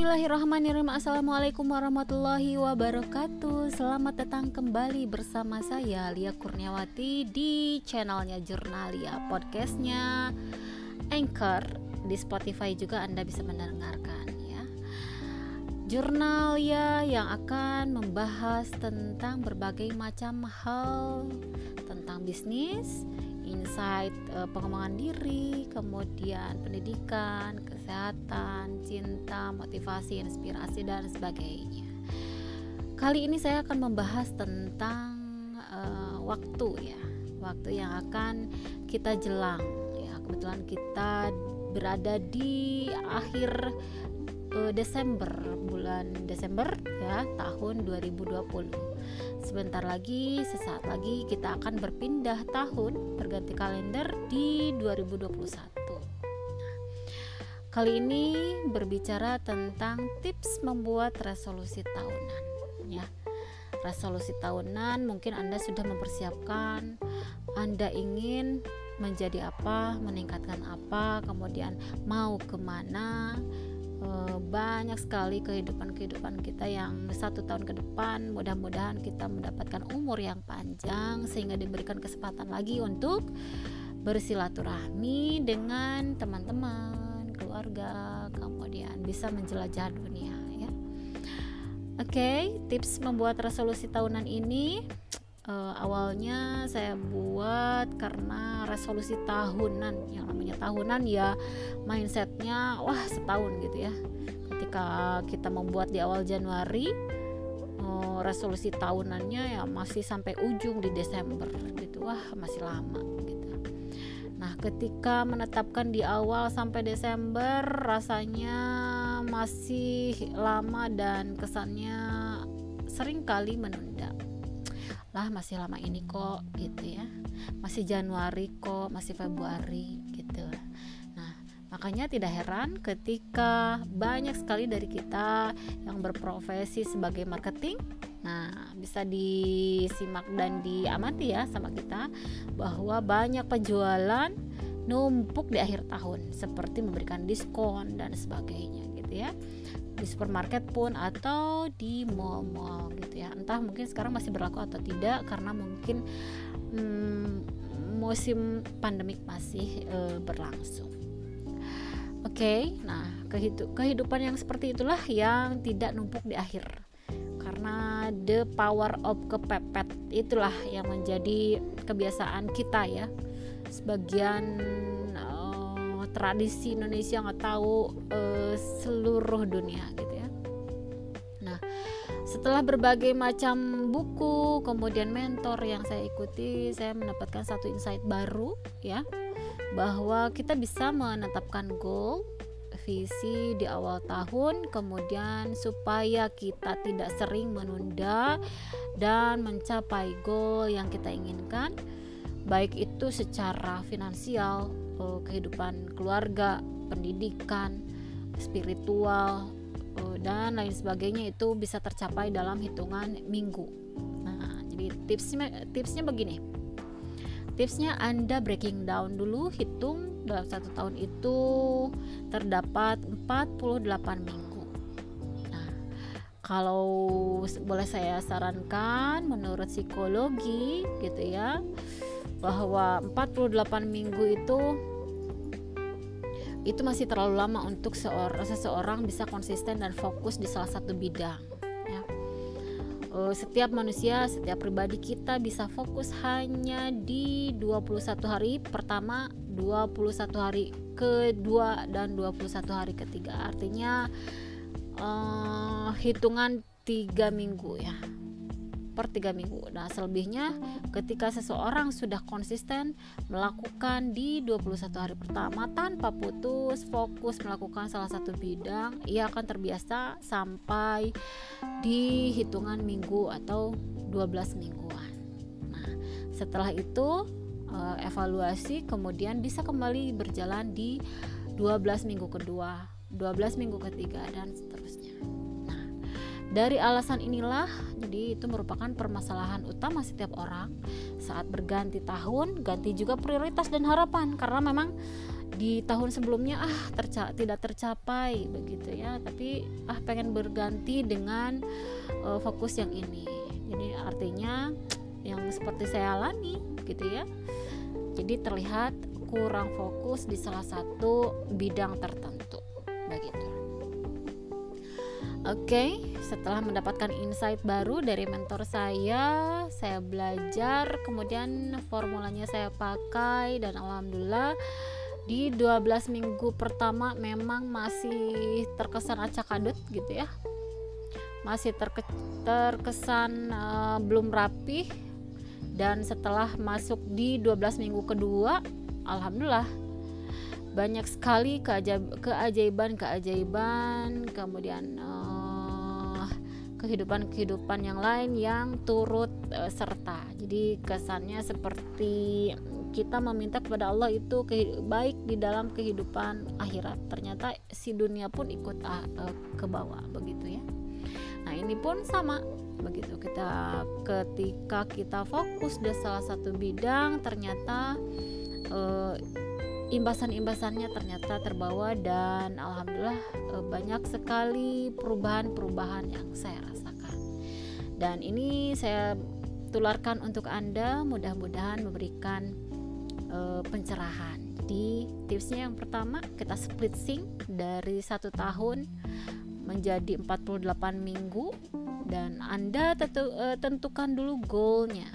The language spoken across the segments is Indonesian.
Bismillahirrahmanirrahim. Assalamualaikum warahmatullahi wabarakatuh. Selamat datang kembali bersama saya Lia Kurniawati Di channelnya Jurnalia Podcastnya Anchor. Di Spotify juga Anda bisa mendengarkan ya. Jurnalia yang akan membahas tentang berbagai macam hal Tentang bisnis, insight uh, pengembangan diri, kemudian pendidikan, kesehatan, cinta, motivasi, inspirasi dan sebagainya. Kali ini saya akan membahas tentang uh, waktu ya, waktu yang akan kita jelang. Ya, kebetulan kita berada di akhir uh, Desember bulan Desember ya tahun 2020 sebentar lagi sesaat lagi kita akan berpindah tahun berganti kalender di 2021 Kali ini berbicara tentang tips membuat resolusi tahunan ya. Resolusi tahunan mungkin Anda sudah mempersiapkan Anda ingin menjadi apa, meningkatkan apa, kemudian mau ke mana, banyak sekali kehidupan-kehidupan kita yang satu tahun ke depan mudah-mudahan kita mendapatkan umur yang panjang sehingga diberikan kesempatan lagi untuk bersilaturahmi dengan teman-teman, keluarga, kemudian bisa menjelajah dunia ya. Oke, okay, tips membuat resolusi tahunan ini uh, awalnya saya buat karena resolusi tahunan yang namanya tahunan ya mindsetnya wah setahun gitu ya. Ketika kita membuat di awal Januari uh, resolusi tahunannya ya masih sampai ujung di Desember gitu. Wah masih lama gitu. Nah ketika menetapkan di awal sampai Desember rasanya masih lama dan kesannya sering kali menunda. Lah masih lama ini kok gitu ya. Masih Januari kok masih Februari makanya tidak heran ketika banyak sekali dari kita yang berprofesi sebagai marketing. Nah bisa disimak dan diamati ya sama kita bahwa banyak penjualan numpuk di akhir tahun seperti memberikan diskon dan sebagainya gitu ya. Di supermarket pun atau di mall-mall gitu ya. Entah mungkin sekarang masih berlaku atau tidak karena mungkin hmm, musim pandemik masih uh, berlangsung oke okay, nah kehidupan yang seperti itulah yang tidak numpuk di akhir. Karena the power of kepepet itulah yang menjadi kebiasaan kita ya. Sebagian tradisi Indonesia nggak tahu uh, seluruh dunia gitu ya. Nah, setelah berbagai macam buku, kemudian mentor yang saya ikuti, saya mendapatkan satu insight baru ya bahwa kita bisa menetapkan goal visi di awal tahun kemudian supaya kita tidak sering menunda dan mencapai goal yang kita inginkan baik itu secara finansial uh, kehidupan keluarga, pendidikan, spiritual uh, dan lain sebagainya itu bisa tercapai dalam hitungan minggu. Nah, jadi tipsnya tipsnya begini. Tipsnya Anda breaking down dulu hitung dalam satu tahun itu terdapat 48 minggu. Nah, kalau boleh saya sarankan menurut psikologi gitu ya bahwa 48 minggu itu itu masih terlalu lama untuk seorang seseorang bisa konsisten dan fokus di salah satu bidang. Uh, setiap manusia, setiap pribadi kita bisa fokus hanya di 21 hari pertama, 21 hari kedua dan 21 hari ketiga. Artinya uh, hitungan tiga minggu ya per tiga minggu. Nah, selebihnya ketika seseorang sudah konsisten melakukan di 21 hari pertama tanpa putus fokus melakukan salah satu bidang, ia akan terbiasa sampai di hitungan minggu atau 12 mingguan. Nah, setelah itu eh, evaluasi kemudian bisa kembali berjalan di 12 minggu kedua, 12 minggu ketiga dan seterusnya. Dari alasan inilah, jadi itu merupakan permasalahan utama setiap orang. Saat berganti tahun, ganti juga prioritas dan harapan. Karena memang di tahun sebelumnya ah terca tidak tercapai begitu ya. Tapi ah pengen berganti dengan uh, fokus yang ini. Jadi artinya yang seperti saya alami gitu ya. Jadi terlihat kurang fokus di salah satu bidang tertentu begitu Oke, setelah mendapatkan insight baru dari mentor saya, saya belajar, kemudian formulanya saya pakai dan alhamdulillah di 12 minggu pertama memang masih terkesan acak adut gitu ya. Masih terke terkesan uh, belum rapih dan setelah masuk di 12 minggu kedua, alhamdulillah banyak sekali keajaiban-keajaiban kemudian uh, kehidupan-kehidupan yang lain yang turut uh, serta. Jadi kesannya seperti kita meminta kepada Allah itu baik di dalam kehidupan akhirat. Ternyata si dunia pun ikut uh, ke bawah begitu ya. Nah, ini pun sama begitu kita ketika kita fokus di salah satu bidang ternyata uh, imbasan-imbasannya ternyata terbawa dan alhamdulillah banyak sekali perubahan-perubahan yang saya dan ini saya tularkan untuk Anda mudah-mudahan memberikan uh, pencerahan. Jadi tipsnya yang pertama kita split sync dari satu tahun menjadi 48 minggu dan Anda tentu, uh, tentukan dulu goalnya.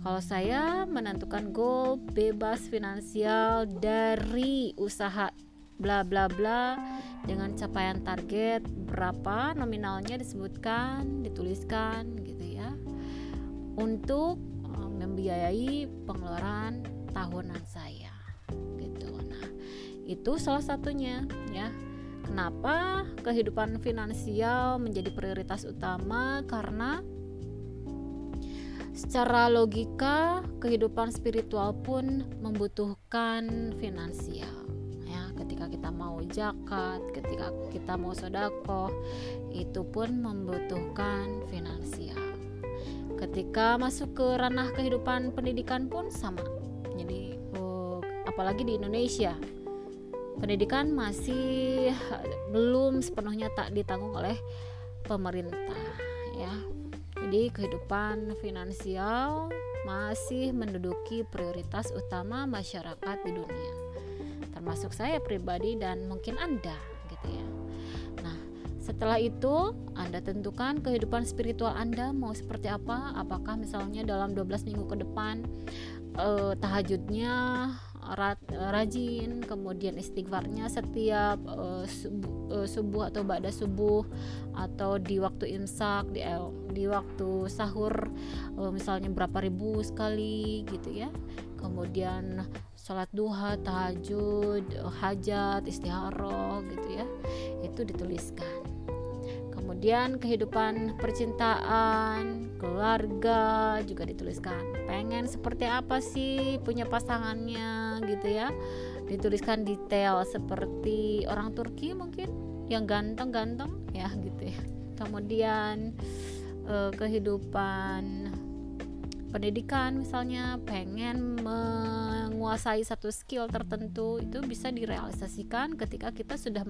Kalau saya menentukan goal bebas finansial dari usaha bla bla bla dengan capaian target berapa nominalnya disebutkan dituliskan gitu ya. Untuk um, membiayai pengeluaran tahunan saya gitu. Nah itu salah satunya ya. Kenapa kehidupan finansial menjadi prioritas utama? Karena secara logika kehidupan spiritual pun membutuhkan finansial ketika kita mau zakat, ketika kita mau sodako, itu pun membutuhkan finansial. Ketika masuk ke ranah kehidupan pendidikan pun sama. Jadi, uh, apalagi di Indonesia, pendidikan masih belum sepenuhnya tak ditanggung oleh pemerintah, ya. Jadi, kehidupan finansial masih menduduki prioritas utama masyarakat di dunia termasuk saya pribadi dan mungkin Anda gitu ya. Nah, setelah itu Anda tentukan kehidupan spiritual Anda mau seperti apa? Apakah misalnya dalam 12 minggu ke depan eh, tahajudnya rajin, kemudian istighfarnya setiap uh, subuh, uh, subuh atau ba'da subuh atau di waktu imsak, di di waktu sahur uh, misalnya berapa ribu sekali gitu ya. Kemudian sholat duha, tahajud, hajat, istiharoh gitu ya. Itu dituliskan. Kemudian kehidupan percintaan, keluarga juga dituliskan. Pengen seperti apa sih punya pasangannya gitu ya. Dituliskan detail seperti orang Turki mungkin yang ganteng-ganteng ya gitu ya. Kemudian eh, kehidupan pendidikan misalnya pengen menguasai satu skill tertentu itu bisa direalisasikan ketika kita sudah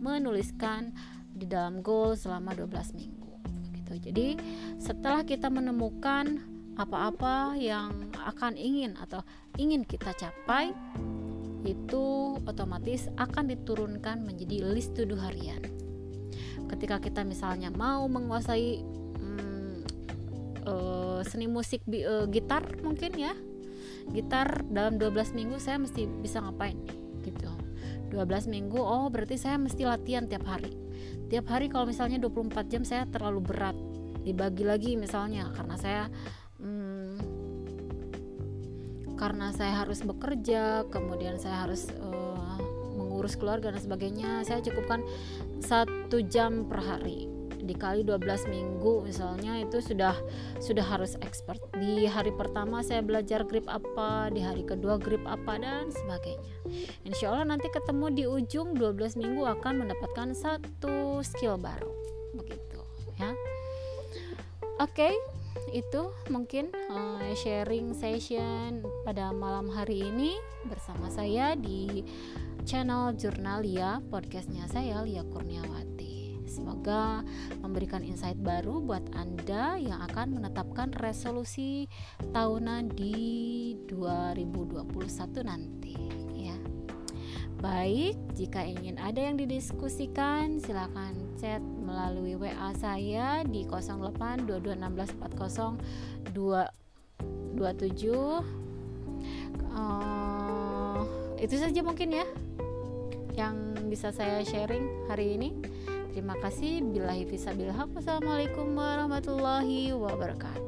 menuliskan di dalam goal selama 12 minggu gitu. Jadi setelah kita menemukan apa-apa yang akan ingin atau ingin kita capai itu otomatis akan diturunkan menjadi list to do harian. Ketika kita misalnya mau menguasai hmm, uh, seni musik uh, gitar mungkin ya. Gitar dalam 12 minggu saya mesti bisa ngapain nih gitu. 12 minggu oh berarti saya mesti latihan tiap hari tiap hari kalau misalnya 24 jam saya terlalu berat. Dibagi lagi misalnya karena saya hmm, karena saya harus bekerja kemudian saya harus uh, mengurus keluarga dan sebagainya saya cukupkan satu jam per hari dikali 12 minggu misalnya itu sudah sudah harus expert. Di hari pertama saya belajar grip apa di hari kedua grip apa dan sebagainya. Insya Allah nanti ketemu di ujung 12 minggu akan mendapatkan satu skill baru. Begitu ya. Oke okay, itu mungkin uh, sharing session pada malam hari ini bersama saya di channel Jurnalia podcastnya saya Lia Kurniawati. Semoga memberikan insight baru buat Anda yang akan menetapkan resolusi tahunan di 2021 nanti ya. Baik, jika ingin ada yang didiskusikan silakan chat melalui WA saya di 08 22 16 40 27 uh, itu saja mungkin ya yang bisa saya sharing hari ini. Terima kasih. Billahi fisabil Wassalamualaikum warahmatullahi wabarakatuh.